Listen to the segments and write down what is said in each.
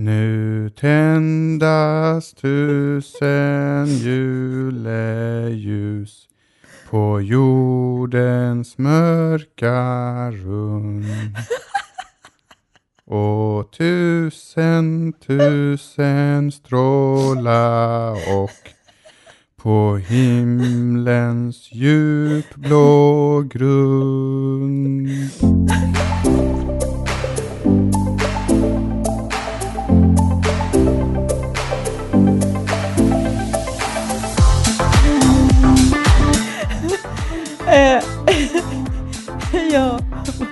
Nu tändas tusen juleljus på jordens mörka rum. Och tusen, tusen stråla och på himlens djupblå grund.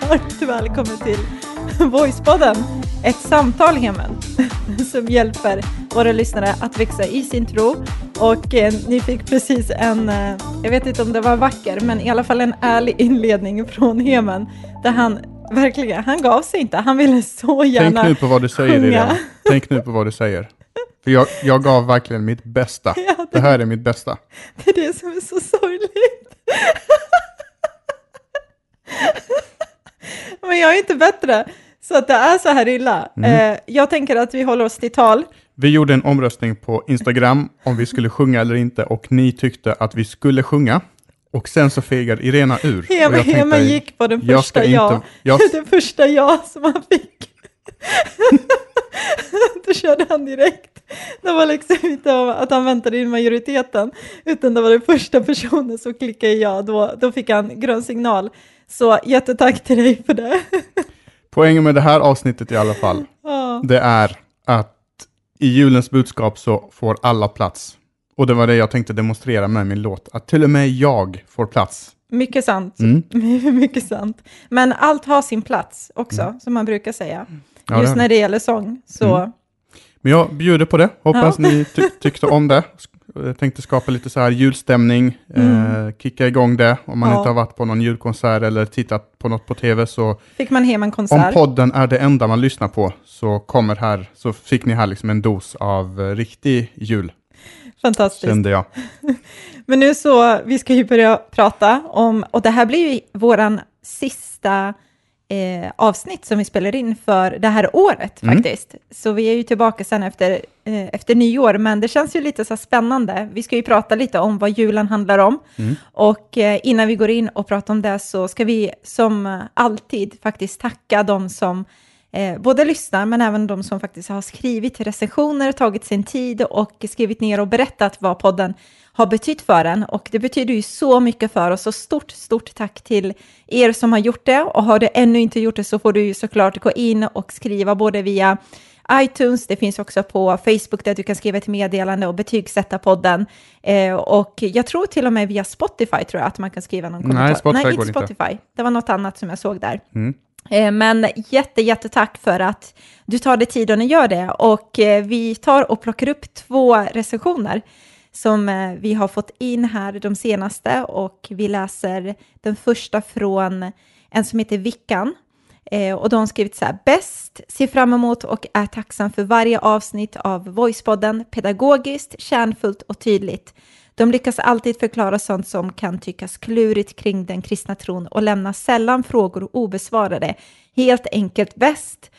Varmt välkommen till Voicepodden. Ett samtal hemmen som hjälper våra lyssnare att växa i sin tro. Och eh, ni fick precis en, eh, jag vet inte om det var vacker, men i alla fall en ärlig inledning från Hemen där han verkligen, han gav sig inte. Han ville så gärna Tänk nu på vad du säger. Irene. Tänk nu på vad du säger. För jag, jag gav verkligen mitt bästa. Ja, Det det, här är mitt bästa. det är det som är så sorgligt. Men jag är inte bättre, så att det är så här illa. Mm. Eh, jag tänker att vi håller oss till tal. Vi gjorde en omröstning på Instagram om vi skulle sjunga eller inte och ni tyckte att vi skulle sjunga. Och sen så fegade Irena ur. Jag tänkte, Heman gick på den jag första ska ja. inte- jag- Det första ja som han fick. Då körde han direkt. Det var liksom inte att han väntade in majoriteten, utan det var den första personen som klickade ja, då, då fick han grön signal. Så jättetack till dig för det. Poängen med det här avsnittet i alla fall, Ja. det är att i julens budskap så får alla plats. Och det var det jag tänkte demonstrera med min låt, att till och med jag får plats. Mycket sant. Mm. Mycket sant. Men allt har sin plats också, som man brukar säga. Mm. Ja, det Just är när det gäller sång. Så Mm. Men jag bjuder på det, hoppas Ja. ni ty- tyckte om det. Jag tänkte skapa lite så här julstämning, eh, kicka igång det. Om man Mm. Ja. inte har varit på någon julkonsert eller tittat på något på tv så fick man hem en om konsert. podden är det enda man lyssnar på så kommer här, så fick ni här liksom en dos av eh, riktig jul, Fantastiskt. kände jag. Men nu så, vi ska ju börja prata om, och det här blir ju våran sista eh, avsnitt som vi spelar in för det här året Mm. faktiskt. Så vi är ju tillbaka sen efter, eh, efter nyår, men det känns ju lite så spännande. Vi ska ju prata lite om vad julen handlar om. Mm. Och eh, innan vi går in och pratar om det så ska vi som alltid faktiskt tacka de som eh, både lyssnar men även de som faktiskt har skrivit recensioner, tagit sin tid och skrivit ner och berättat vad podden har betytt för en. Och det betyder ju så mycket för oss. Så stort, stort tack till er som har gjort det. Och har du ännu inte gjort det så får du ju såklart gå in och skriva både via iTunes, det finns också på Facebook där du kan skriva ett meddelande och betygsätta podden. Eh, och jag tror till och med via Spotify tror jag att man kan skriva någon Nej, kommentar. Spotify Nej, inte inte. Spotify. Det var något annat som jag såg där. Mm. Eh, Men jätte, jättetack för att du tar dig tid och ni gör det. Och eh, vi tar och plockar upp två recensioner som eh, vi har fått in här de senaste och vi läser den första från en som heter Vickan. Eh, och de har skrivit så här, bäst, ser fram emot och är tacksam för varje avsnitt av Voicepodden, pedagogiskt, kärnfullt och tydligt. De lyckas alltid förklara sånt som kan tyckas klurigt kring den kristna tron och lämnar sällan frågor obesvarade. Helt enkelt bäst.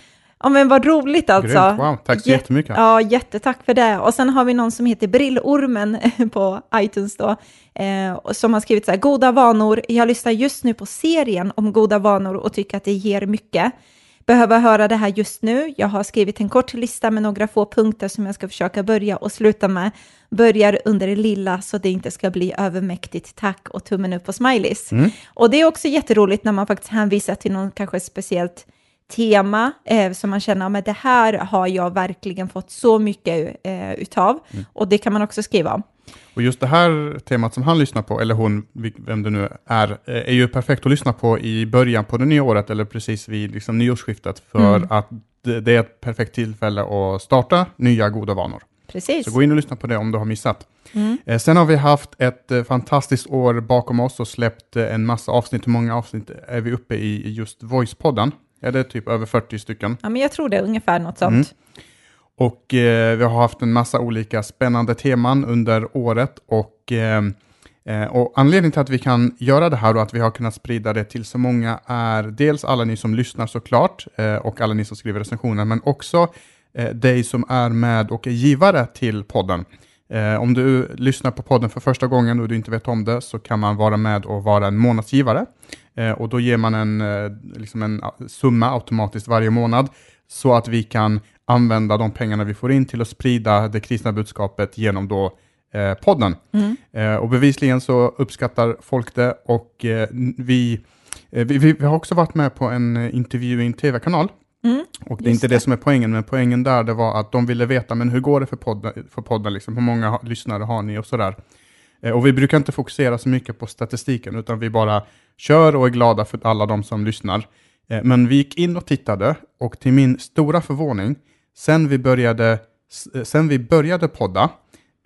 Ja men vad roligt alltså. Grymt, wow, tack så Jät- jättemycket. Ja, jättetack för det. Och sen har vi någon som heter Brillormen på iTunes då, eh, och som har skrivit så här, goda vanor. Jag lyssnar just nu på serien om goda vanor och tycker att det ger mycket. Behöver höra det här just nu. Jag har skrivit en kort lista med några få punkter som jag ska försöka börja och sluta med. Börjar under det lilla så det inte ska bli övermäktigt. Tack och tummen upp och smileys. Mm. Och det är också jätteroligt när man faktiskt hänvisar till någon kanske speciellt tema eh, som man känner, men det här har jag verkligen fått så mycket eh, utav. Mm. Och det kan man också skriva om. Och just det här temat som han lyssnar på, eller hon, vem det nu är, eh, är ju perfekt att lyssna på i början på det nya året eller precis vid liksom nyårsskiftet för Mm. att det, är ett perfekt tillfälle att starta nya goda vanor. Precis. Så gå in och lyssna på det om du har missat. Mm. Eh, sen har vi haft ett eh, fantastiskt år bakom oss och släppt eh, en massa avsnitt. Hur många avsnitt är vi uppe i just Voice-podden? Är det typ över 40 stycken? Ja, men jag tror det är ungefär något sånt. Mm. Och eh, vi har haft en massa olika spännande teman under året och, eh, eh, och anledningen till att vi kan göra det här och att vi har kunnat sprida det till så många är dels alla ni som lyssnar såklart eh, och alla ni som skriver recensioner men också eh, dig som är med och är givare till podden. Eh, om du lyssnar på podden för första gången och du inte vet om det så kan man vara med och vara en månadsgivare. Eh, och då ger man en, eh, liksom en summa automatiskt varje månad så att vi kan använda de pengarna vi får in till att sprida det kristna budskapet genom då eh, podden. Mm. och bevisligen så uppskattar folk det och vi, vi, vi, har också varit med på en intervju i en tv-kanal Mm, och det är inte det. det. som är poängen, men poängen där det var att de ville veta, men hur går det för podden, för podden liksom? hur många lyssnare har ni och sådär. Eh, och vi brukar inte fokusera så mycket på statistiken, utan vi bara kör och är glada för alla de som lyssnar. Eh, men vi gick in och tittade, och till min stora förvåning, sen vi började, eh, sen vi började podda,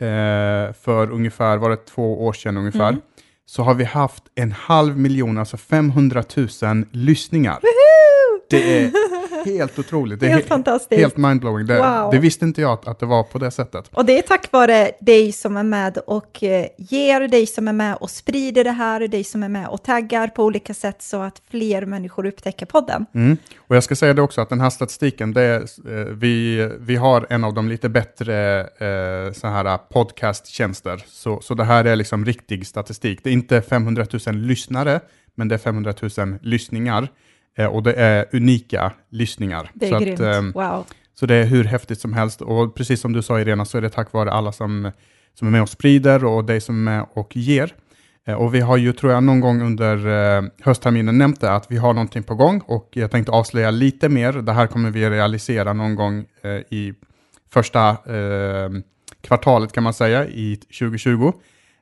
eh, för ungefär, var det två år sedan ungefär, mm. så har vi haft en halv miljon, alltså 500 000 lyssningar. Det är helt otroligt. Det är helt fantastiskt. Helt mindblowing. Det, wow. det visste inte jag att, att, det var på det sättet. Och det är tack vare dig som är med och eh, ger, dig som är med och sprider det här, dig som är med och taggar på olika sätt så att fler människor upptäcker podden. Mm. Och jag ska säga det också att den här statistiken, det är, eh, vi, vi har en av de lite bättre eh, så här podcasttjänster. Så, så det här är liksom riktig statistik. Det är inte 500 000 lyssnare, men det är 500 000 lyssningar. Eh, och det är unika lyssningar. Det är så grymt. Att, eh, wow. Så det är hur häftigt som helst. Och precis som du sa Irena, så är det tack vare alla som, som är med och sprider och dig som är med och ger. Eh, och vi har ju, tror jag, någon gång under eh, höstterminen nämnt det, att vi har någonting på gång och jag tänkte avslöja lite mer. Det här kommer vi realisera någon gång i första eh, kvartalet kan man säga i 2020.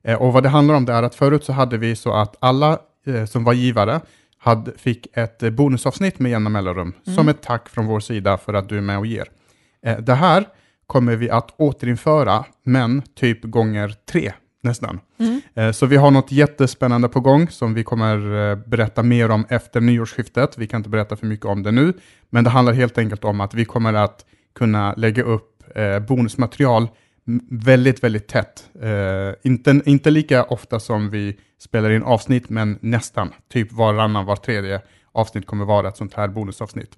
Eh, och vad det handlar om det är att förut så hade vi så att alla som var givare hade, fick ett eh, bonusavsnitt med jämna mellanrum, mm. som ett tack från vår sida för att du är med och ger. Eh, det här kommer vi att återinföra, men typ gånger tre nästan. Mm. Eh, så vi har något jättespännande på gång som vi kommer berätta mer om efter nyårsskiftet. Vi kan inte berätta för mycket om det nu, men det handlar helt enkelt om att vi kommer att kunna lägga upp bonusmaterial väldigt, väldigt tätt. Uh, inte, inte lika ofta som vi spelar in avsnitt, men nästan. Typ varannan, var tredje avsnitt kommer vara ett sånt här bonusavsnitt.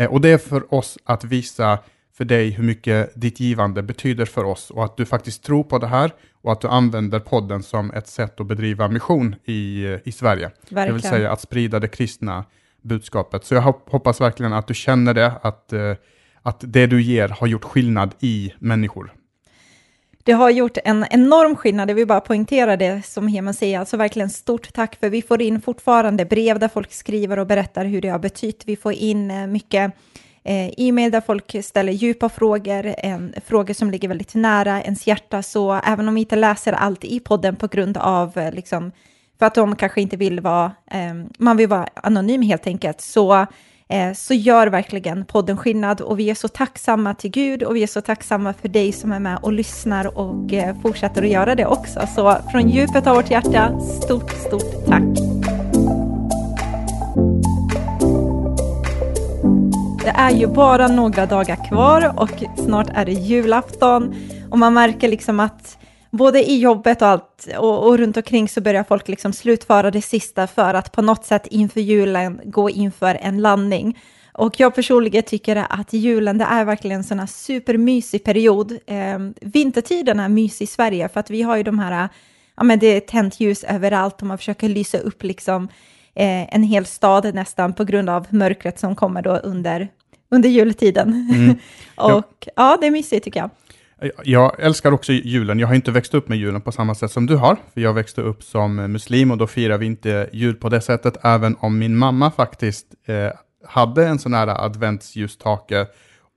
Uh, och det är för oss att visa för dig hur mycket ditt givande betyder för oss och att du faktiskt tror på det här och att du använder podden som ett sätt att bedriva mission i, i Sverige. Verkligen. Det vill säga att sprida det kristna budskapet. Så jag hoppas verkligen att du känner det, att, att det du ger har gjort skillnad i människor. Det har gjort en enorm skillnad, jag vill bara poängtera det som Heman säger, alltså verkligen stort tack för vi får in fortfarande brev där folk skriver och berättar hur det har betytt. Vi får in eh, mycket eh, e-mail där folk ställer djupa frågor, en, frågor som ligger väldigt nära ens hjärta, så även om vi inte läser allt i podden på grund av eh, liksom, för att de kanske inte vill vara, um, man vill vara anonym helt enkelt, så Eh, så gör verkligen podden skillnad och vi är så tacksamma till Gud och vi är så tacksamma för dig som är med och lyssnar och eh, fortsätter att göra det också. Så från djupet av vårt hjärta, stort, stort tack. Det är ju bara några dagar kvar och snart är det julafton och man märker liksom att både i jobbet och allt och, och, runt omkring så börjar folk liksom slutföra det sista för att på något sätt inför julen gå inför en landning. Och jag personligen tycker att julen, det är verkligen en sån här supermysig period. Eh, vintertiden är mysig i Sverige för att vi har ju de här, ja men det är tänt ljus överallt och man försöker lysa upp liksom eh, en hel stad nästan på grund av mörkret som kommer då under, under jultiden. Mm. och ja. ja, det är mysigt tycker jag. Jag älskar också julen. Jag har inte växt upp med julen på samma sätt som du har. För jag växte upp som muslim och då firar vi inte jul på det sättet. Även om min mamma faktiskt eh, hade en sån här adventsljusstake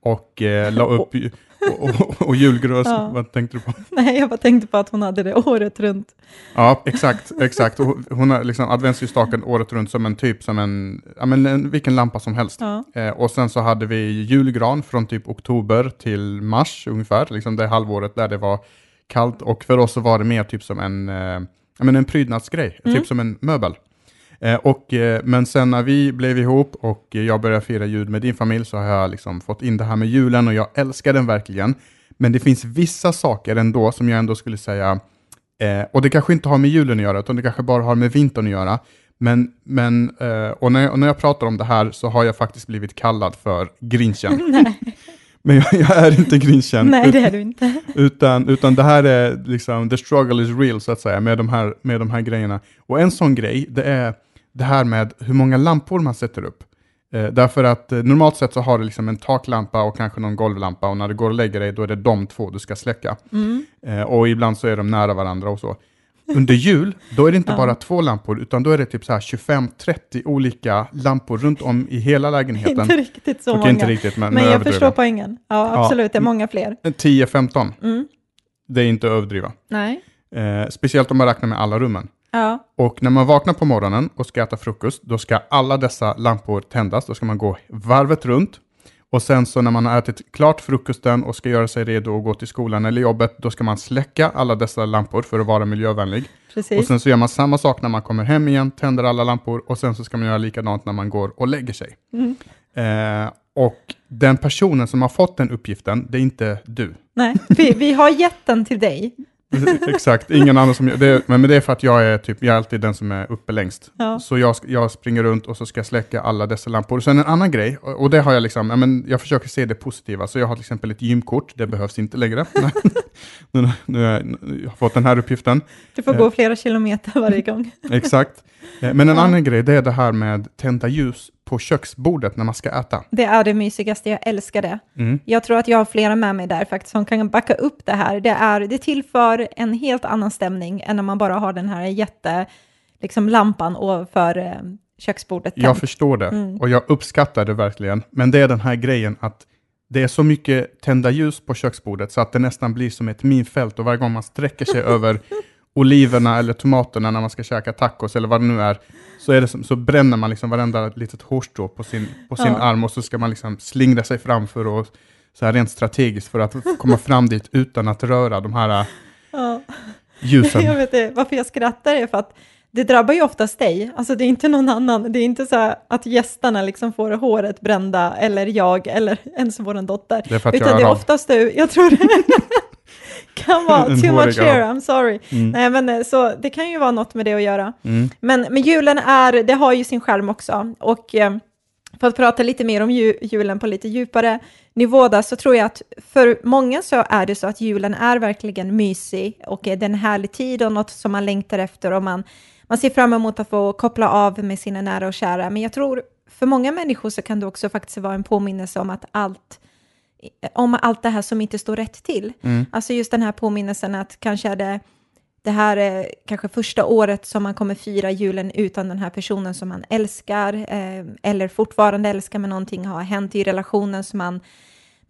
och eh, la upp och, och, och julgrös, ja. vad tänkte du på? Nej, jag bara tänkte på att hon hade det året runt. Ja, exakt, exakt. Och hon har liksom adventsljusstaken året runt som en typ, som en, ja men en, vilken lampa som helst. Ja. Eh, och sen så hade vi julgran från typ oktober till mars ungefär, liksom det halvåret där det var kallt. Och för oss så var det mer typ som en, eh, men en prydnadsgrej, mm. typ som en möbel. Eh, och, eh, men sen när vi blev ihop och jag började fira jul med din familj så har jag liksom fått in det här med julen och jag älskar den verkligen. Men det finns vissa saker ändå som jag ändå skulle säga, eh, och det kanske inte har med julen att göra, utan det kanske bara har med vintern att göra. Men, men och, när jag, och när jag pratar om det här så har jag faktiskt blivit kallad för grinchen. Men jag, jag är inte grinchen. Nej, det är du inte. Utan, utan det här är liksom, the struggle is real så att säga, med de, här, med de här grejerna. Och en sån grej, det är det här med hur många lampor man sätter upp. Eh, därför att eh, normalt sett så har du liksom en taklampa och kanske någon golvlampa och när du går och lägger dig då är det de två du ska släcka. Mm. Eh, och ibland så är de nära varandra och så. Under jul, då är det inte Ja. bara två lampor, utan då är det typ så här 25-30 olika lampor runt om i hela lägenheten. Inte riktigt så Okej, många. inte riktigt, men, Men jag förstår poängen. Ja, Ja. absolut. Det är många fler. 10-15, Mm. det är inte att överdriva. Nej. Eh, speciellt om man räknar med alla rummen. Ja. Och när man vaknar på morgonen och ska äta frukost, då ska alla dessa lampor tändas. Då ska man gå varvet runt. Och sen så när man har ätit klart frukosten och ska göra sig redo att gå till skolan eller jobbet, då ska man släcka alla dessa lampor för att vara miljövänlig. Och Precis. sen så gör man samma sak när man kommer hem igen, tänder alla lampor och sen så ska man göra likadant när man går och lägger sig. Mm. Eh, och den personen som har fått den uppgiften, det är inte du. Nej, vi, vi har gett den till dig. Exakt, ingen annan som gör det. Men men det är för att jag är, typ, jag är alltid den som är uppe längst. Ja. Så jag, jag springer runt och så ska jag släcka alla dessa lampor. Sen en annan grej, och och det har jag liksom, ja, men jag försöker se det positiva. Så jag har till exempel ett gymkort, det behövs inte längre. nu, nu, har jag, fått den här uppgiften. Du får gå flera kilometer varje gång. Exakt. Eh, Men en Ja. annan grej, det är det här med tända ljus på köksbordet när man ska äta. Det är det mysigaste, jag älskar det. Mm. Jag tror att jag har flera med mig där faktiskt som kan backa upp det här. Det, är, det tillför en helt annan stämning än när man bara har den här jätte, liksom lampan ovanför eh, köksbordet. Jag tänd. förstår det Mm. och jag uppskattar det verkligen. Men det är den här grejen att det är så mycket tända ljus på köksbordet så att det nästan blir som ett minfält och varje gång man sträcker sig över oliverna eller tomaterna när man ska käka tacos eller vad det nu är, så, är det som, så bränner man liksom varenda litet hårstrå på sin, på sin Ja. arm och så ska man liksom slingra sig fram för att, så här rent strategiskt, för att komma fram dit utan att röra de här äh, Ja. ljusen. Jag vet inte, varför jag skrattar är för att det drabbar ju oftast dig. Alltså det är inte någon annan. Det är inte så att gästerna liksom får håret brända eller jag eller ens vår dotter. Det är för att Utan jag det är oftast du. Jag tror det kan vara too much here, I'm sorry. Mm. Nej men eh, så det kan ju vara något med det att göra. Mm. Men, men julen är, det har ju sin skärm också. Och eh, för att prata lite mer om ju, julen på lite djupare nivå där, så tror jag att för många så är det så att julen är verkligen mysig och är en härlig tid och något som man längtar efter och man, man ser fram emot att få koppla av med sina nära och kära. Men jag tror för många människor så kan det också faktiskt vara en påminnelse om att allt om allt det här som inte står rätt till. Mm. Alltså just den här påminnelsen att kanske är det det här är kanske första året som man kommer fira julen utan den här personen som man älskar eh, eller fortfarande älskar men någonting har hänt i relationen som man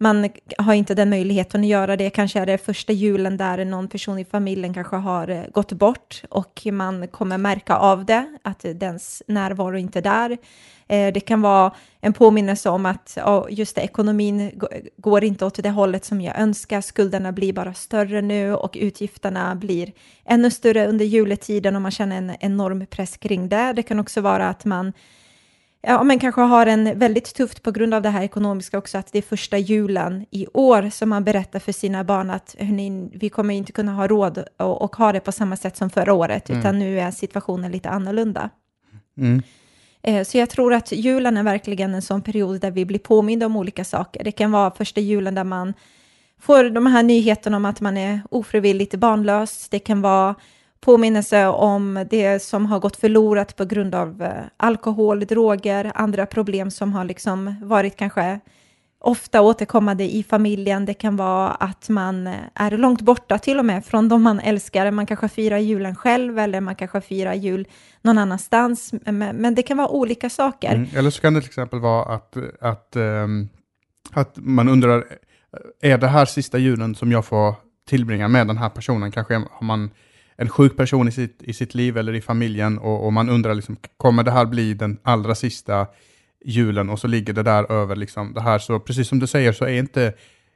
man har inte den möjligheten att göra det. Kanske är det första julen där någon person i familjen kanske har eh, gått bort och man kommer märka av det, att dens närvaro inte är där. Eh, det kan vara en påminnelse om att just det, ekonomin går inte åt det hållet som jag önskar. Skulderna blir bara större nu och utgifterna blir ännu större under juletiden och man känner en enorm press kring det. Det kan också vara att man Ja, men kanske har en väldigt tufft på grund av det här ekonomiska också, att det är första julen i år som man berättar för sina barn att hörni, vi kommer inte kunna ha råd och, och ha det på samma sätt som förra året, Mm. utan nu är situationen lite annorlunda. Mm. Eh, Så jag tror att julen är verkligen en sån period där vi blir påminda om olika saker. Det kan vara första julen där man får de här nyheterna om att man är ofrivilligt barnlös. Det kan vara påminnelse om det som har gått förlorat på grund av eh, alkohol, droger, andra problem som har liksom varit kanske ofta återkommande i familjen. Det kan vara att man eh, är långt borta till och med från de man älskar. Man kanske firar julen själv eller man kanske firar jul någon annanstans. Men, det kan vara olika saker. Mm. Eller så kan det till exempel vara att, att, ähm, att man undrar, eh, är det här sista julen som jag får tillbringa med den här personen? Kanske har man en sjuk person i sitt, i sitt liv eller i familjen och, och man undrar, liksom, kommer det här bli den allra sista julen? Och så ligger det där över liksom, det här. Så precis som du säger så är inte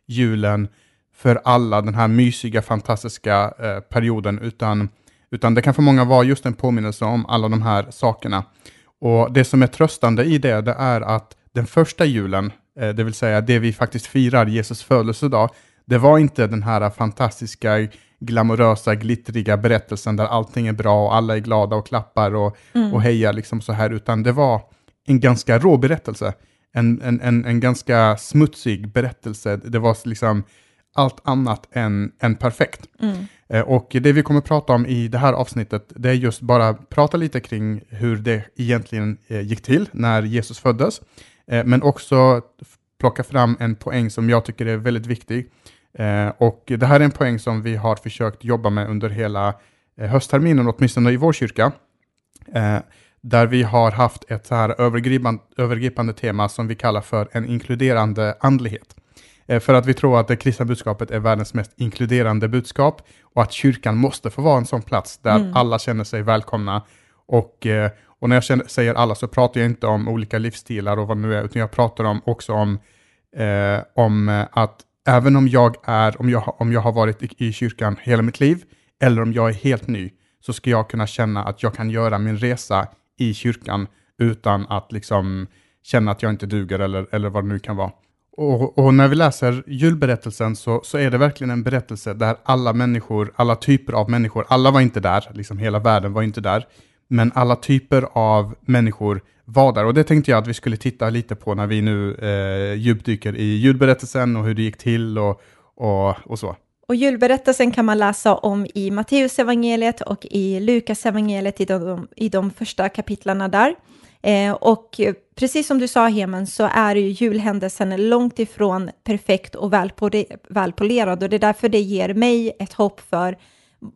julen för alla den här mysiga, fantastiska eh, perioden, utan, utan det kan för många vara just en påminnelse om alla de här sakerna. Och det som är tröstande i det, det är att den första julen, eh, det vill säga det vi faktiskt firar, Jesus födelsedag, det var inte den här fantastiska, glamorösa, glittriga berättelsen där allting är bra och alla är glada och klappar och, Mm. och hejar liksom så här, utan det var en ganska rå berättelse. en, en, en, en ganska smutsig berättelse. Det var liksom allt annat än, än perfekt. Mm. Eh, Och det vi kommer prata om i det här avsnittet, det är just bara prata lite kring hur det egentligen eh, gick till när Jesus föddes, Eh, men också plocka fram en poäng som jag tycker är väldigt viktig. Eh, Och det här är en poäng som vi har försökt jobba med under hela eh, höstterminen, åtminstone i vår kyrka, eh, där vi har haft ett så här övergripande, övergripande tema som vi kallar för en inkluderande andlighet. För att vi tror att det kristna budskapet är världens mest inkluderande budskap och att kyrkan måste få vara en sån plats där Mm. alla känner sig välkomna. Och, och när jag känner, säger alla så pratar jag inte om olika livsstilar och vad det nu är, utan jag pratar om, också om, eh, om att även om jag, är, om jag, har- om jag har varit i, i kyrkan hela mitt liv, eller om jag är helt ny, så ska jag kunna känna att jag kan göra min resa i kyrkan utan att liksom känna att jag inte duger eller, eller vad det nu kan vara. Och, och när vi läser julberättelsen så, så är det verkligen en berättelse där alla människor, alla typer av människor, alla var inte där, liksom hela världen var inte där, men alla typer av människor var där. Och det tänkte jag att vi skulle titta lite på när vi nu eh, djupdyker i julberättelsen och hur det gick till och, och, och så. Och julberättelsen kan man läsa om i Matteusevangeliet och i Lukasevangeliet i de, i de första kapitlarna där. Eh, och precis som du sa Hemen så är ju julhändelsen långt ifrån perfekt och välpolerad och det är därför det ger mig ett hopp för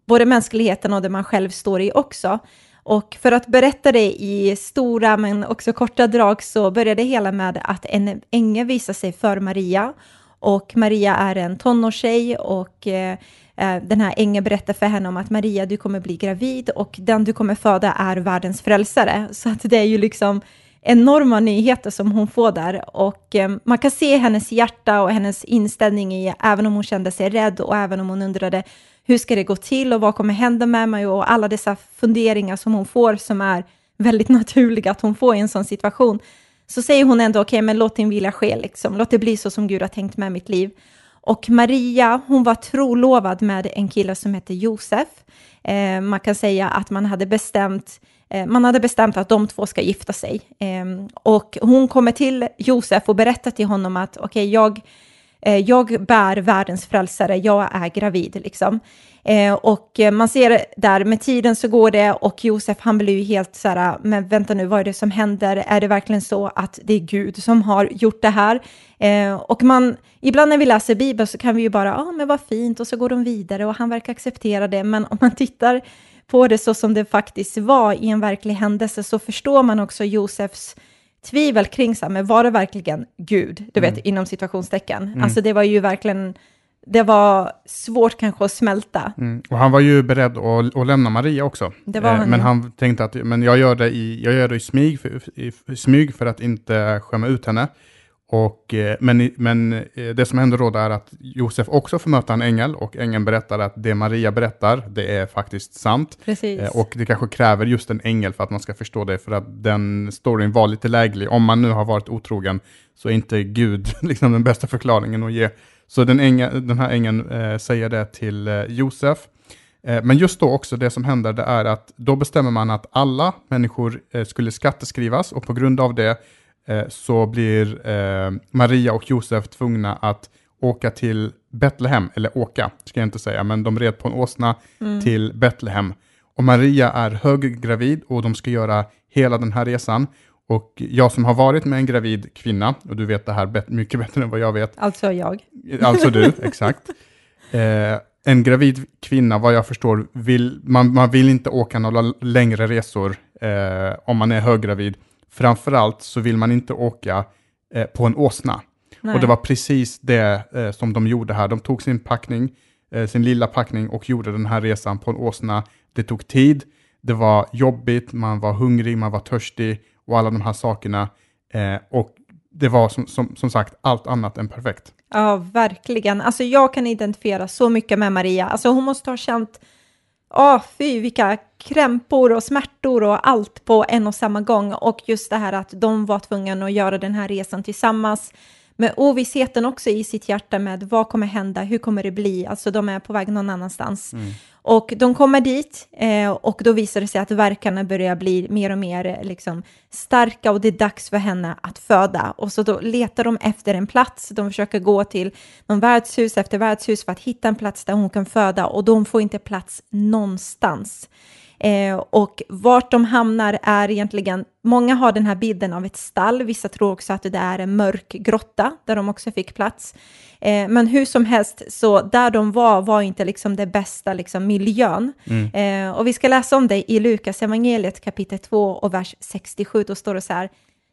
både mänskligheten och det man själv står i också. Och för att berätta det i stora men också korta drag så börjar det hela med att en ängel visar sig för Maria och Maria är en tonårstjej och eh, eh, den här ängeln berättar för henne om att Maria, du kommer bli gravid och den du kommer föda är världens frälsare. Så att det är ju liksom enorma nyheter som hon får där och eh, man kan se hennes hjärta och hennes inställning i, även om hon kände sig rädd och även om hon undrade hur ska det gå till och vad kommer hända med mig och alla dessa funderingar som hon får som är väldigt naturliga att hon får i en sån situation så säger hon ändå okej, men låt din vilja ske, liksom. låt det bli så som Gud har tänkt med mitt liv. Och Maria, hon var trolovad med en kille som hette Josef. Eh, man kan säga att man hade bestämt eh, man hade bestämt att de två ska gifta sig. Eh, och hon kommer till Josef och berättar till honom att okej, jag, Eh, jag bär världens frälsare, jag är gravid liksom. Eh, och eh, man ser där med tiden så går det och Josef han blir ju helt så här, ah, men vänta nu, vad är det som händer? Är det verkligen så att det är Gud som har gjort det här? Och man, ibland när vi läser Bibeln så kan vi ju bara, ja ah, men vad fint, och så går de vidare och han verkar acceptera det, men om man tittar på det så som det faktiskt var i en verklig händelse så förstår man också Josefs tvivel kring sig, men var det verkligen Gud? Du vet, inom situationstecken. Alltså det var ju verkligen, det var svårt kanske att smälta. Mm. Och han var ju beredd att, att lämna Maria också. Eh, han men han tänkte att men jag, gör det i, jag gör det i, smyg för, i, i smyg för att inte skämma ut henne. Och, eh, men men eh, det som händer då är att Josef också får möta en ängel och ängeln berättar att det Maria berättar, det är faktiskt sant. Precis. Eh, Och det kanske kräver just en ängel för att man ska förstå det, för att den storyn var lite läglig. Om man nu har varit otrogen så är inte Gud liksom den bästa förklaringen att ge. Så den, ängel, den här ängeln eh, säger det till eh, Josef. Eh, men just då också det som händer, det är att då bestämmer man att alla människor skulle skatteskrivas och på grund av det så blir eh, Maria och Josef tvungna att åka till Betlehem, eller åka, ska jag inte säga, men de red på en åsna till Betlehem. Och Maria är höggravid och de ska göra hela den här resan. Och jag som har varit med en gravid kvinna, och du vet det här mycket bättre än vad jag vet, Alltså jag. alltså du, exakt. Eh, en gravid kvinna, vad jag förstår, vill, man, man vill inte åka några längre resor eh, om man är höggravid. Framförallt så vill man inte åka eh, på en åsna. Nej. Och det var precis det eh, som de gjorde här. De tog sin packning, eh, sin lilla packning och gjorde den här resan på en åsna. Det tog tid, det var jobbigt, man var hungrig, man var törstig och alla de här sakerna. Eh, och det var som, som, som sagt allt annat än perfekt. Ja, verkligen. Alltså jag kan identifiera så mycket med Maria. Alltså hon måste ha känt, Åh, fy vilka krämpor och smärtor och allt på en och samma gång. Och just det här att de var tvungna att göra den här resan tillsammans med ovissheten också i sitt hjärta med vad kommer hända, hur kommer det bli, alltså de är på väg någon annanstans. Mm. Och de kommer dit eh, och då visar det sig att verkarna börjar bli mer och mer eh, liksom, starka och det är dags för henne att föda. Och så då letar de efter en plats, de försöker gå till någon värdshus efter värdshus för att hitta en plats där hon kan föda och de får inte plats någonstans. Eh, och vart de hamnar är egentligen, många har den här bilden av ett stall, vissa tror också att det är en mörk grotta där de också fick plats. Eh, men hur som helst, så där de var var inte liksom det bästa liksom, miljön. Mm. Eh, och vi ska läsa om det i Lukas evangeliet kapitel 2 och vers 67, då står det så här,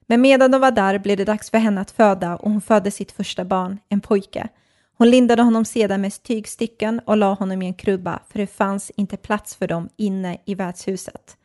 men medan de var där blev det dags för henne att föda och hon födde sitt första barn, en pojke. Hon lindade honom sedan med tygstycken och la honom i en krubba, för det fanns inte plats för dem inne i värdshuset.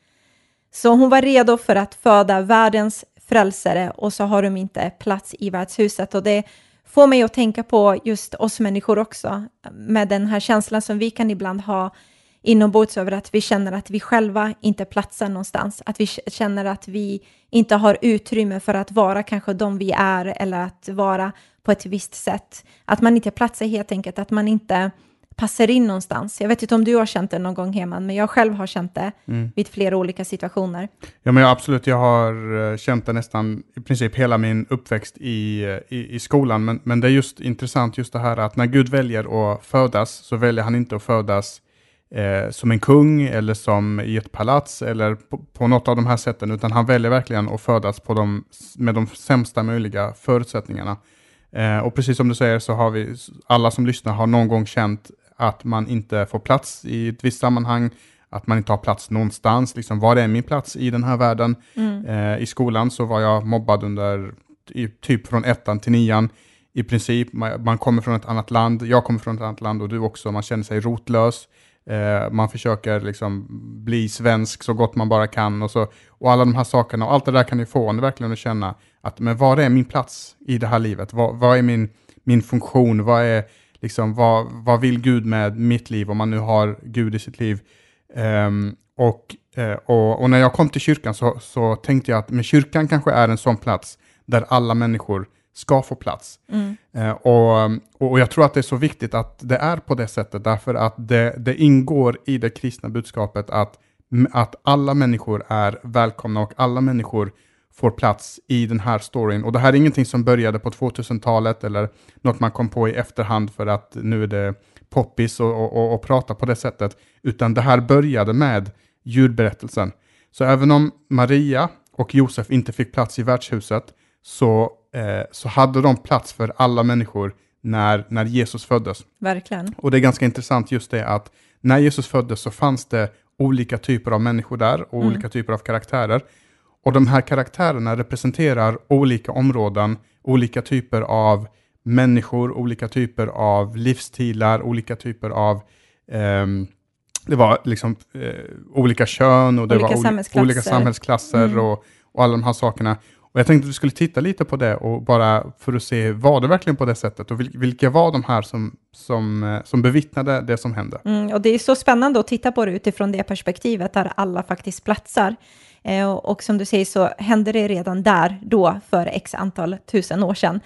Så hon var redo för att föda världens frälsare och så har de inte plats i värdshuset. Och det får mig att tänka på just oss människor också, med den här känslan som vi kan ibland ha inombords över att vi känner att vi själva inte platsar någonstans, att vi känner att vi inte har utrymme för att vara kanske de vi är eller att vara på ett visst sätt. Att man inte platsar helt enkelt, att man inte passar in någonstans. Jag vet inte om du har känt det någon gång, Heman, men jag själv har känt det mm. vid flera olika situationer. Ja, men jag, absolut. Jag har eh, känt det nästan i princip hela min uppväxt i, eh, i, i skolan. Men, men det är just intressant just det här att när Gud väljer att födas så väljer han inte att födas eh, som en kung eller som i ett palats eller på, på, något av de här sätten, utan han väljer verkligen att födas på de, med de sämsta möjliga förutsättningarna. Eh, och precis som du säger så har vi, alla som lyssnar har någon gång känt att man inte får plats i ett visst sammanhang, att man inte har plats någonstans. Liksom, var är min plats i den här världen? Mm. Eh, I skolan så var jag mobbad under typ från ettan till nian. I princip, man, man, kommer från ett annat land, jag kommer från ett annat land och du också, man känner sig rotlös. Eh, man försöker liksom bli svensk så gott man bara kan och, så, och alla de här sakerna. Och allt det där kan ju få en verkligen att känna att men vad är min plats i det här livet? Vad, vad är min, min funktion? Vad, är, liksom, vad, vad vill Gud med mitt liv om man nu har Gud i sitt liv? Eh, och, eh, och, och, när jag kom till kyrkan så, så tänkte jag att men kyrkan kanske är en sån plats där alla människor ska få plats. Mm. Eh, och, och jag tror att det är så viktigt att det är på det sättet, därför att det, det ingår i det kristna budskapet att, att alla människor är välkomna och alla människor får plats i den här storyn. Och det här är ingenting som började på 2000-talet eller något man kom på i efterhand för att nu är det poppis och, och, och, prata på det sättet, utan det här började med djurberättelsen. Så även om Maria och Josef inte fick plats i värdshuset så eh, så hade de plats för alla människor när, när Jesus föddes. Verkligen. Och det är ganska intressant just det att när Jesus föddes så fanns det olika typer av människor där och mm. olika typer av karaktärer. Och de här karaktärerna representerar olika områden, olika typer av människor, olika typer av livsstilar, olika typer av um, det var liksom eh, olika kön och det olika var samhällsklasser, olika samhällsklasser mm. och, och alla de här sakerna. Och jag tänkte att vi skulle titta lite på det och bara för att se, var det verkligen på det sättet? Och vilka var de här som, som, eh, som bevittnade det som hände? Mm, och det är så spännande att titta på det utifrån det perspektivet, där alla faktiskt platsar. Eh, och, och, som du säger så hände det redan där, då, för x antal tusen år sedan.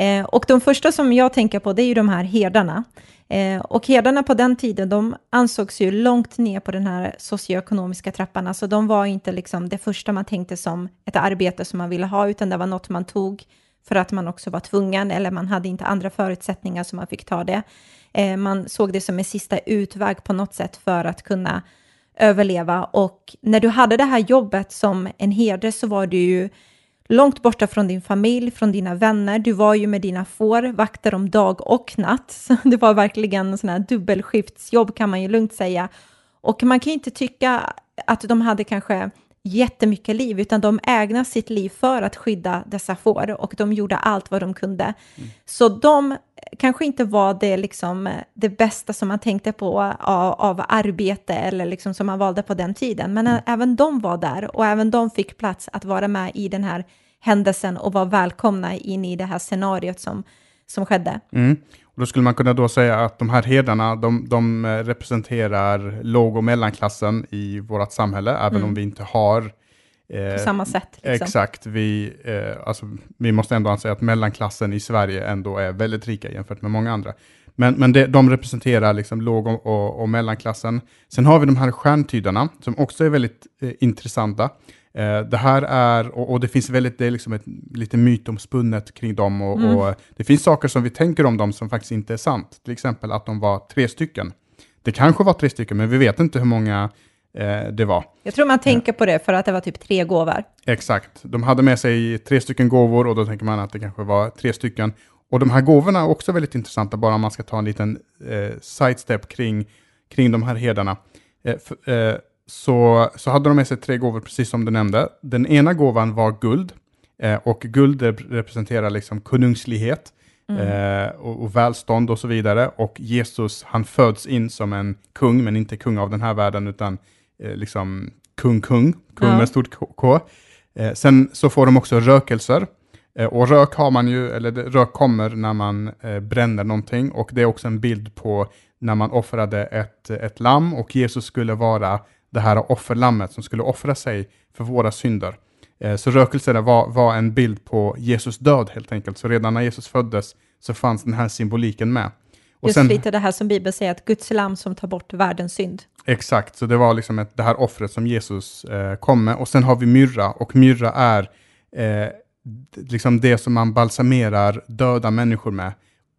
Eh, och de första som jag tänker på, det är ju de här herdarna. Eh, och herdarna på den tiden, de ansågs ju långt ner på den här socioekonomiska trappan. Alltså de var inte liksom det första man tänkte som ett arbete som man ville ha, utan det var något man tog för att man också var tvungen, eller man hade inte andra förutsättningar som man fick ta det. Eh, man såg det som en sista utväg på något sätt för att kunna överleva. Och när du hade det här jobbet som en herde så var du ju långt borta från din familj, från dina vänner. Du var ju med dina får, vakter om dag och natt. Så det var verkligen en sån här dubbelskiftsjobb kan man ju lugnt säga. Och man kan ju inte tycka att de hade kanske jättemycket liv, utan de ägnade sitt liv för att skydda dessa får och de gjorde allt vad de kunde. Mm. Så de kanske inte var det, liksom, det bästa som man tänkte på av, av arbete eller liksom som man valde på den tiden, men mm. även de var där och även de fick plats att vara med i den här händelsen och vara välkomna in i det här scenariot som, som skedde. Mm. Och då skulle man kunna då säga att de här herdarna, de, de representerar låg och mellanklassen i vårt samhälle, även mm. om vi inte har Eh, På samma sätt. Liksom. Exakt, vi, eh, alltså, vi måste ändå anse att mellanklassen i Sverige ändå är väldigt rika jämfört med många andra. Men, men det, de representerar liksom låg och, och, och mellanklassen. Sen har vi de här stjärntydarna som också är väldigt eh, intressanta. Eh, det här är, och, och, det finns väldigt, det är liksom ett lite mytomspunnet kring dem och, Mm. och det finns saker som vi tänker om dem som faktiskt inte är sant. Till exempel att de var tre stycken. Det kanske var tre stycken, men vi vet inte hur många eh, det var. Jag tror man tänker på det för att det var typ tre gåvor. Exakt. De hade med sig tre stycken gåvor och då tänker man att det kanske var tre stycken. Och de här gåvorna är också väldigt intressanta, bara om man ska ta en liten eh, sidestep kring, kring de här herdarna. Eh, f- eh, så, så hade de med sig tre gåvor, precis som du nämnde. Den ena gåvan var guld, eh, och guld rep- representerar liksom konungslighet eh, och, och välstånd och så vidare. Och Jesus, han föds in som en kung, men inte kung av den här världen, utan eh, liksom kung, kung, kung Ja. med stort K. Eh, sen så får de också rökelser. Eh, och rök har man ju, eller rök kommer när man eh, bränner någonting. Och det är också en bild på när man offrade ett, ett lamm och Jesus skulle vara det här offerlammet som skulle offra sig för våra synder. Eh, så rökelserna var, var en bild på Jesus död helt enkelt. Så redan när Jesus föddes så fanns den här symboliken med. Och Just sen, lite det här som Bibeln säger, att Guds lam som tar bort världens synd. Exakt, så det var liksom ett, det här offret som Jesus eh, kom med. Och sen har vi myrra, och myrra är eh, liksom det som man balsamerar döda människor med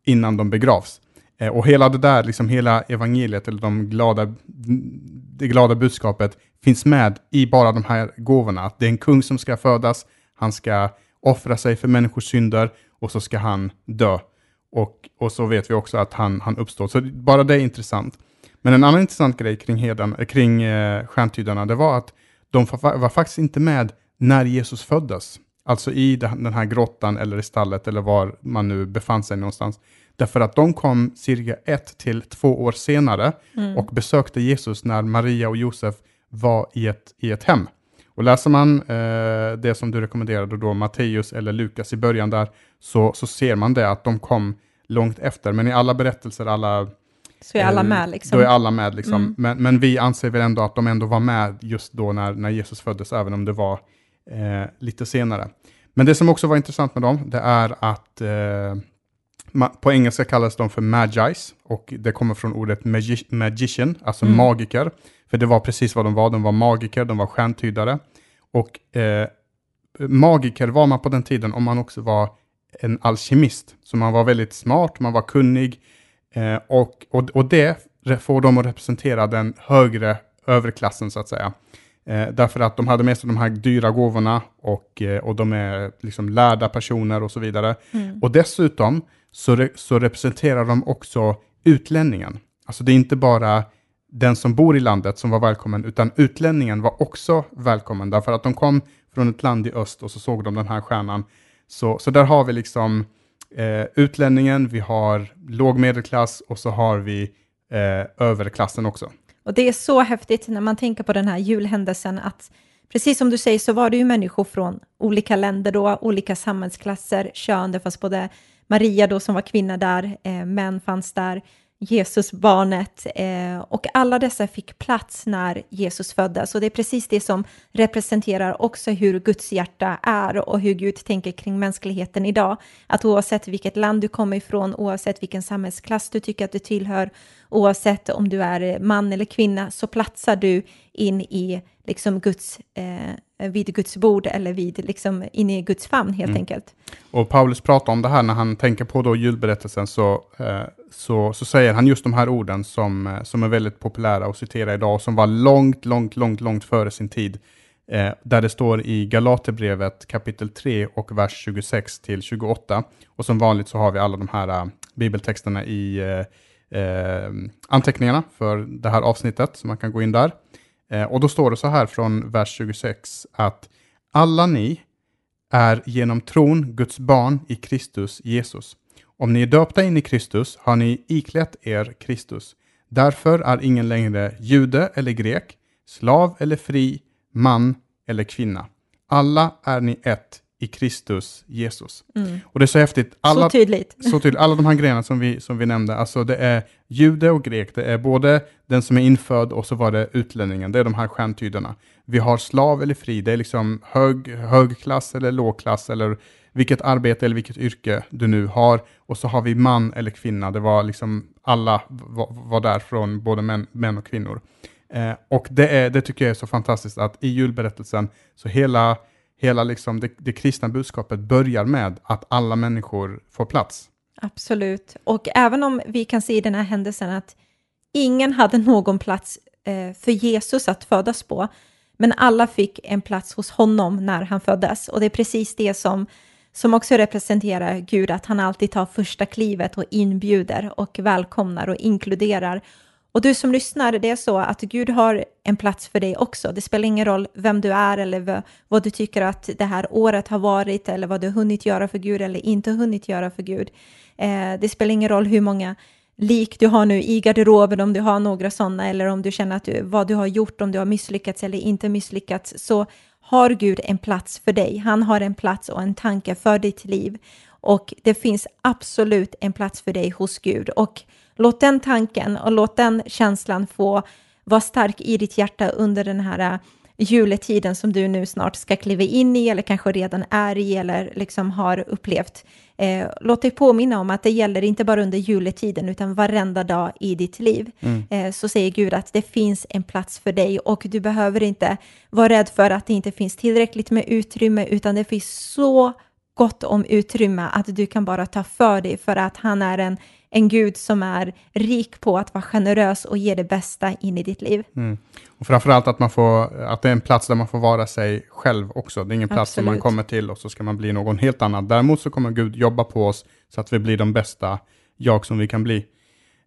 innan de begravs. Eh, och hela det där, liksom hela evangeliet, eller de glada, det glada budskapet, finns med i bara de här gåvorna. Att det är en kung som ska födas, han ska offra sig för människors synder, och så ska han dö. Och, och så vet vi också att han, han uppstår. Så bara det är intressant. Men en annan intressant grej kring, heden, eh, kring eh, stjärntydarna, det var att de var faktiskt inte med när Jesus föddes. Alltså i den här grottan eller i stallet eller var man nu befann sig någonstans. Därför att de kom cirka ett till två år senare och besökte Jesus när Maria och Josef var i ett, i ett hem. Och läser man eh, det som du rekommenderade då, Matteus eller Lukas i början där, så, så ser man det att de kom långt efter. Men i alla berättelser, alla Så är alla Eh, med liksom. Då är alla med liksom. Mm. Men, men vi anser väl ändå att de ändå var med just då när, när Jesus föddes, även om det var eh, lite senare. Men det som också var intressant med dem, det är att eh, på engelska kallas de för magis, och det kommer från ordet magi- magician, alltså Mm. magiker. För det var precis vad de var, de var magiker, de var stjärntydare. Och eh, magiker var man på den tiden om man också var en alkemist. Så man var väldigt smart, man var kunnig, Eh, och, och, och det får dem att representera den högre överklassen så att säga. Eh, därför att de hade med sig de här dyra gåvorna och, eh, och de är liksom lärda personer och så vidare. Mm. Och dessutom så, re, så representerar de också utlänningen. Alltså det är inte bara den som bor i landet som var välkommen, utan utlänningen var också välkommen, därför att de kom från ett land i öst och så såg de den här stjärnan. Så, så där har vi liksom eh, utlänningen, vi har låg medelklass och så har vi eh, överklassen också. Och det är så häftigt när man tänker på den här julhändelsen att precis som du säger så var det ju människor från olika länder då, olika samhällsklasser, kön, det fanns både Maria då som var kvinna där, eh, män fanns där, Jesusbarnet eh, och alla dessa fick plats när Jesus föddes och det är precis det som representerar också hur Guds hjärta är och hur Gud tänker kring mänskligheten idag. Att oavsett vilket land du kommer ifrån, oavsett vilken samhällsklass du tycker att du tillhör, oavsett om du är man eller kvinna, så platsar du in i liksom Guds, eh, vid Guds bord eller vid, liksom, in i Guds famn helt enkelt. Och Paulus pratar om det här när han tänker på då julberättelsen, så, eh, så, så säger han just de här orden som, eh, som är väldigt populära att citera idag, och som var långt, långt, långt, långt före sin tid. Eh, där det står i Galaterbrevet kapitel 3 och vers 26 till 28. Och som vanligt så har vi alla de här eh, bibeltexterna i eh, eh, anteckningarna för det här avsnittet, så man kan gå in där. Eh, och då står det så här från vers 26 att alla ni är genom tron Guds barn i Kristus Jesus. Om ni är döpta in i Kristus har ni iklätt er Kristus. Därför är ingen längre jude eller grek, slav eller fri, man eller kvinna. Alla är ni ett i Kristus Jesus. Mm. Och det är så häftigt. Alla, så tydligt. Så tydligt. Alla de här grejerna som vi, som vi nämnde, alltså det är jude och grek, det är både den som är infödd och så var det utlänningen, det är de här stjärntyderna. Vi har slav eller fri, det är liksom hög, hög klass eller låg klass eller vilket arbete eller vilket yrke du nu har. Och så har vi man eller kvinna, det var liksom alla var, var där från både män, män och kvinnor. Eh, och det, är, det tycker jag är så fantastiskt att i julberättelsen, så hela, hela liksom det, det kristna budskapet börjar med att alla människor får plats. Absolut, och även om vi kan se i den här händelsen att ingen hade någon plats eh, för Jesus att födas på, men alla fick en plats hos honom när han föddes. Och det är precis det som, som också representerar Gud, att han alltid tar första klivet och inbjuder och välkomnar och inkluderar och du som lyssnar, det är så att Gud har en plats för dig också. Det spelar ingen roll vem du är eller vad du tycker att det här året har varit eller vad du har hunnit göra för Gud eller inte hunnit göra för Gud. Eh, det spelar ingen roll hur många lik du har nu i garderoben, om du har några sådana eller om du känner att du, vad du har gjort, om du har misslyckats eller inte misslyckats, så har Gud en plats för dig. Han har en plats och en tanke för ditt liv och det finns absolut en plats för dig hos Gud. Och Låt den tanken och låt den känslan få vara stark i ditt hjärta under den här äh, juletiden som du nu snart ska kliva in i eller kanske redan är i eller liksom har upplevt. Eh, låt dig påminna om att det gäller inte bara under juletiden utan varenda dag i ditt liv. Mm. Eh, så säger Gud att det finns en plats för dig och du behöver inte vara rädd för att det inte finns tillräckligt med utrymme utan det finns så gott om utrymme att du kan bara ta för dig för att han är en en Gud som är rik på att vara generös och ge det bästa in i ditt liv. Mm. Och framförallt att, man får, att det är en plats där man får vara sig själv också. Det är ingen plats Absolut. som man kommer till och så ska man bli någon helt annan. Däremot så kommer Gud jobba på oss så att vi blir de bästa jag som vi kan bli.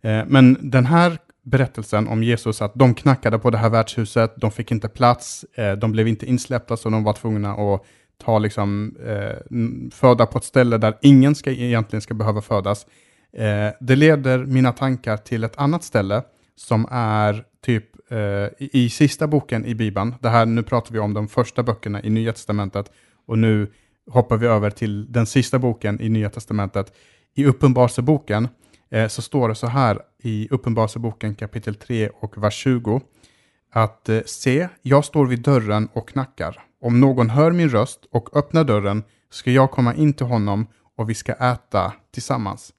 Eh, men den här berättelsen om Jesus, att de knackade på det här värdshuset, de fick inte plats, eh, de blev inte insläppta så de var tvungna att ta liksom, eh, föda på ett ställe där ingen ska, egentligen ska behöva födas. Eh, det leder mina tankar till ett annat ställe som är typ eh, i, i, sista boken i Bibeln. Det här, nu pratar vi om de första böckerna i Nya Testamentet och nu hoppar vi över till den sista boken i Nya Testamentet. I Uppenbarelseboken eh, så står det så här i Uppenbarelseboken kapitel 3 och vers 20 att eh, se, jag står vid dörren och knackar. Om någon hör min röst och öppnar dörren ska jag komma in till honom och vi ska äta tillsammans.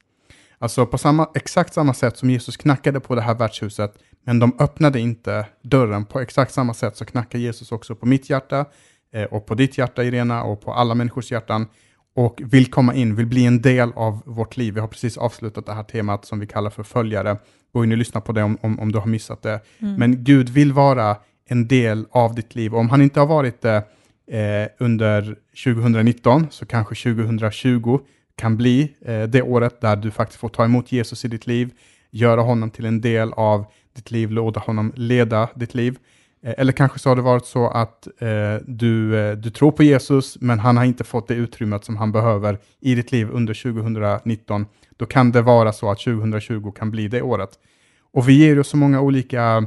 Alltså på samma, exakt samma sätt som Jesus knackade på det här värdshuset, men de öppnade inte dörren. På exakt samma sätt så knackar Jesus också på mitt hjärta, eh, och på ditt hjärta Irena, och på alla människors hjärtan, och vill komma in, vill bli en del av vårt liv. Vi har precis avslutat det här temat som vi kallar för följare. Gå in och lyssna på det om, om, om du har missat det. Mm. Men Gud vill vara en del av ditt liv. Om han inte har varit det eh, under 2019, så kanske 2020 kan bli eh, det året där du faktiskt får ta emot Jesus i ditt liv, göra honom till en del av ditt liv, låta honom leda ditt liv. Eh, eller kanske så har det varit så att eh, du, eh, du tror på Jesus, men han har inte fått det utrymmet som han behöver i ditt liv under 2019. Då kan det vara så att 2020 kan bli det året. Och vi ger ju så många olika eh,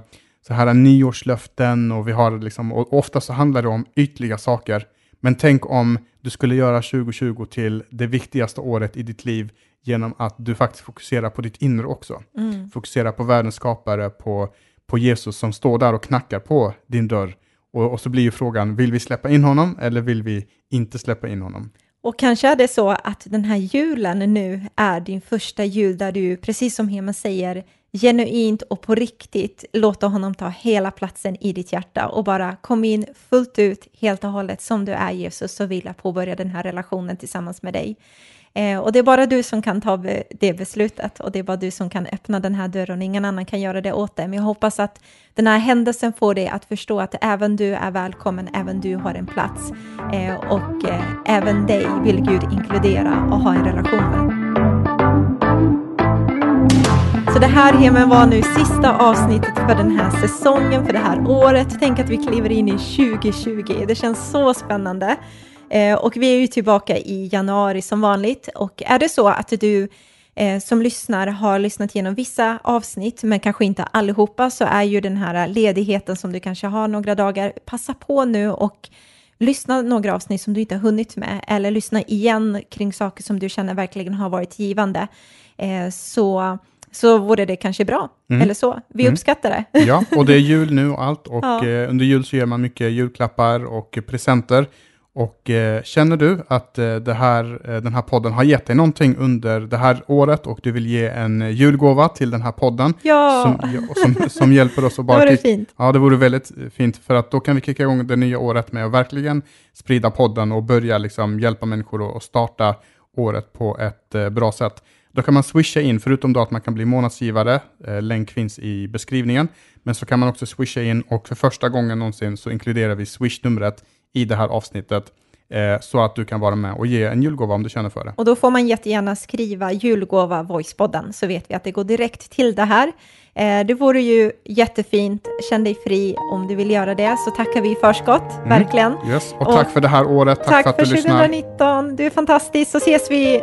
så här nyårslöften och vi har liksom, och ofta så handlar det om ytliga saker. Men tänk om du skulle göra 2020 till det viktigaste året i ditt liv genom att du faktiskt fokuserar på ditt inre också. Mm. Fokuserar på världens skapare, på, på Jesus som står där och knackar på din dörr. Och, och så blir ju frågan, vill vi släppa in honom eller vill vi inte släppa in honom? Och kanske är det så att den här julen nu är din första jul där du, precis som Hema säger, genuint och på riktigt låta honom ta hela platsen i ditt hjärta och bara kom in fullt ut, helt och hållet som du är Jesus, så vill jag påbörja den här relationen tillsammans med dig. Eh, och det är bara du som kan ta det beslutet och det är bara du som kan öppna den här dörren. Ingen annan kan göra det åt dig. Men jag hoppas att den här händelsen får dig att förstå att även du är välkommen, även du har en plats. Eh, och eh, även dig vill Gud inkludera och ha en relation med. Så det här Hemen var nu sista avsnittet för den här säsongen, för det här året. Tänk att vi kliver in i 2020. Det känns så spännande. Eh, och vi är ju tillbaka i januari som vanligt. Och är det så att du eh, som lyssnar har lyssnat igenom vissa avsnitt, men kanske inte allihopa, så är ju den här ledigheten som du kanske har några dagar, passa på nu och lyssna några avsnitt som du inte har hunnit med eller lyssna igen kring saker som du känner verkligen har varit givande eh, så, så vore det kanske bra. Mm. Eller så. Vi Mm. uppskattar det. Ja, och det är jul nu och allt och Ja. eh, under jul så ger man mycket julklappar och presenter. Och eh, känner du att eh, det här, den här podden har gett dig någonting under det här året och du vill ge en julgåva till den här podden Ja, som, ja, som, som hjälper oss att det bara vore kick- fint. Ja, det vore väldigt fint för att då kan vi kicka igång det nya året med att verkligen sprida podden och börja liksom hjälpa människor att- starta året på ett bra sätt. Då kan man swisha in, förutom då att man kan bli månadsgivare, eh, länk finns i beskrivningen, men så kan man också swisha in och för första gången någonsin så inkluderar vi swish-numret i det här avsnittet eh, så att du kan vara med och ge en julgåva om du känner för det. Och då får man jättegärna skriva julgåva voicepodden så vet vi att det går direkt till det här. Eh, det vore ju jättefint. Känn dig fri om du vill göra det så tackar vi i förskott, verkligen. Yes. Och, Och tack för det här året, tack, Tack för att för du lyssnar. 2019. Du är fantastisk. Så ses vi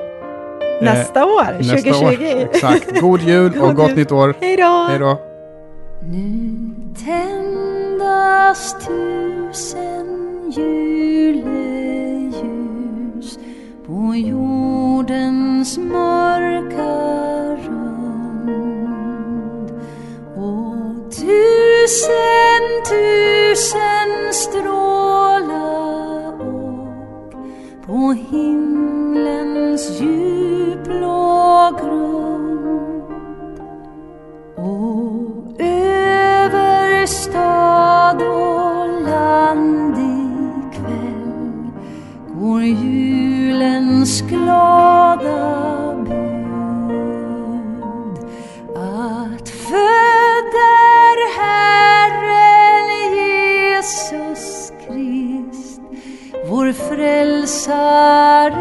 nästa år, Eh, Nästa 2020. År. Exakt. God jul och God gott jul. nytt år. Hej då! Hej då. Nu tändas tusen juleljus på jordens mörka rund och tusen, tusen strålar och på himlens blå grund och över stad och land ikväll går julens glada bud att född är Herren Jesus Krist, vår frälsare